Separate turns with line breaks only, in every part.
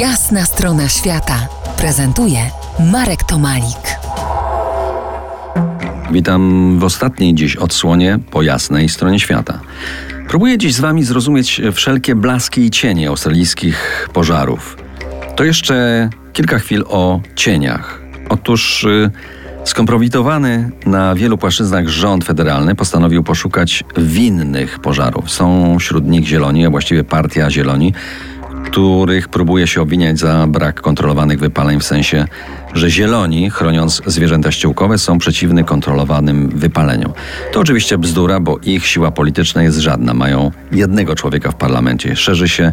Jasna strona świata prezentuje Marek Tomalik.
Witam w ostatniej dziś odsłonie po jasnej stronie świata. Próbuję dziś z Wami zrozumieć wszelkie blaski i cienie australijskich pożarów. To jeszcze kilka chwil o cieniach. Otóż y, skompromitowany na wielu płaszczyznach rząd federalny postanowił poszukać winnych pożarów. Są wśród nich zieloni, a właściwie partia zieloni, których próbuje się obwiniać za brak kontrolowanych wypaleń, w sensie, że zieloni, chroniąc zwierzęta ściółkowe, są przeciwny kontrolowanym wypaleniom. To oczywiście bzdura, bo ich siła polityczna jest żadna. Mają jednego człowieka w parlamencie. Szerzy się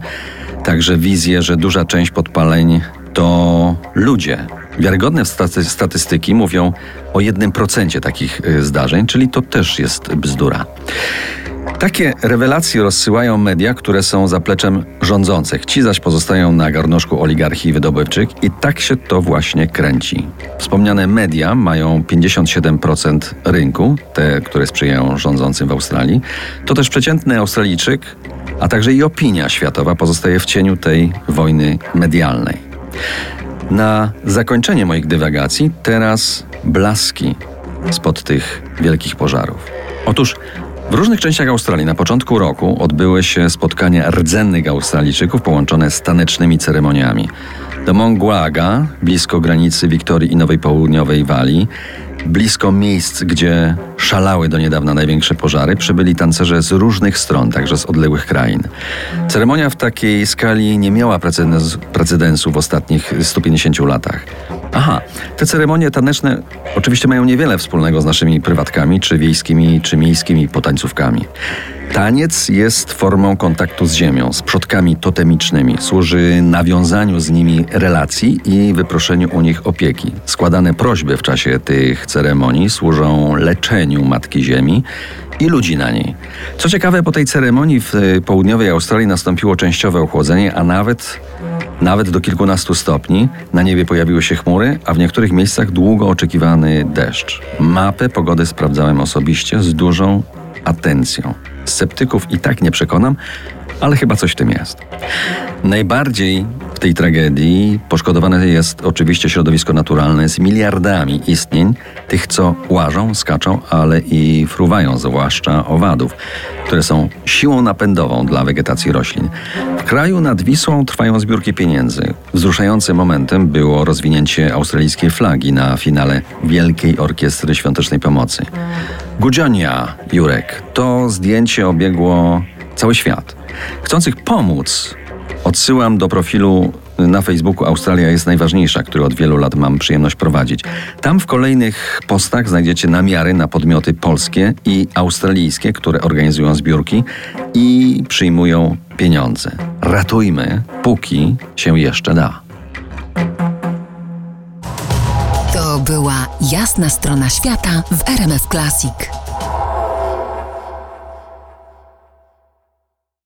także wizję, że duża część podpaleń to ludzie. Wiarygodne staty statystyki mówią o jednym procencie takich y, zdarzeń, czyli to też jest bzdura. Takie rewelacje rozsyłają media, które są zapleczem rządzących. Ci zaś pozostają na garnuszku oligarchii wydobywczych i tak się to właśnie kręci. Wspomniane media mają 57% rynku, te, które sprzyjają rządzącym w Australii. To też przeciętny Australijczyk, a także i opinia światowa pozostaje w cieniu tej wojny medialnej. Na zakończenie moich dywagacji teraz blaski spod tych wielkich pożarów. Otóż w różnych częściach Australii na początku roku odbyły się spotkania rdzennych Australijczyków połączone z tanecznymi ceremoniami. Do Monguaga, blisko granicy Wiktorii i Nowej Południowej Walii, blisko miejsc, gdzie szalały do niedawna największe pożary, przybyli tancerze z różnych stron, także z odległych krain. Ceremonia w takiej skali nie miała precedensu w ostatnich 150 latach. Aha, te ceremonie taneczne oczywiście mają niewiele wspólnego z naszymi prywatkami, czy wiejskimi, czy miejskimi potańcówkami. Taniec jest formą kontaktu z ziemią, z przodkami totemicznymi. Służy nawiązaniu z nimi relacji i wyproszeniu u nich opieki. Składane prośby w czasie tych ceremonii służą leczeniu Matki Ziemi i ludzi na niej. Co ciekawe, po tej ceremonii w południowej Australii nastąpiło częściowe ochłodzenie, a nawet nawet do kilkunastu stopni. Na niebie pojawiły się chmury, a w niektórych miejscach długo oczekiwany deszcz. Mapę pogody sprawdzałem osobiście z dużą atencją. Sceptyków i tak nie przekonam, ale chyba coś w tym jest. Najbardziej tej tragedii poszkodowane jest oczywiście środowisko naturalne z miliardami istnień, tych co łażą, skaczą, ale i fruwają, zwłaszcza owadów, które są siłą napędową dla wegetacji roślin. W kraju nad Wisłą trwają zbiórki pieniędzy. Wzruszającym momentem było rozwinięcie australijskiej flagi na finale Wielkiej Orkiestry Świątecznej Pomocy. Gudzionia, Jurek, to zdjęcie obiegło cały świat. Chcących pomóc, odsyłam do profilu na Facebooku Australia jest najważniejsza, który od wielu lat mam przyjemność prowadzić. Tam w kolejnych postach znajdziecie namiary na podmioty polskie i australijskie, które organizują zbiórki i przyjmują pieniądze. Ratujmy, póki się jeszcze da.
To była jasna strona świata w RMF Classic.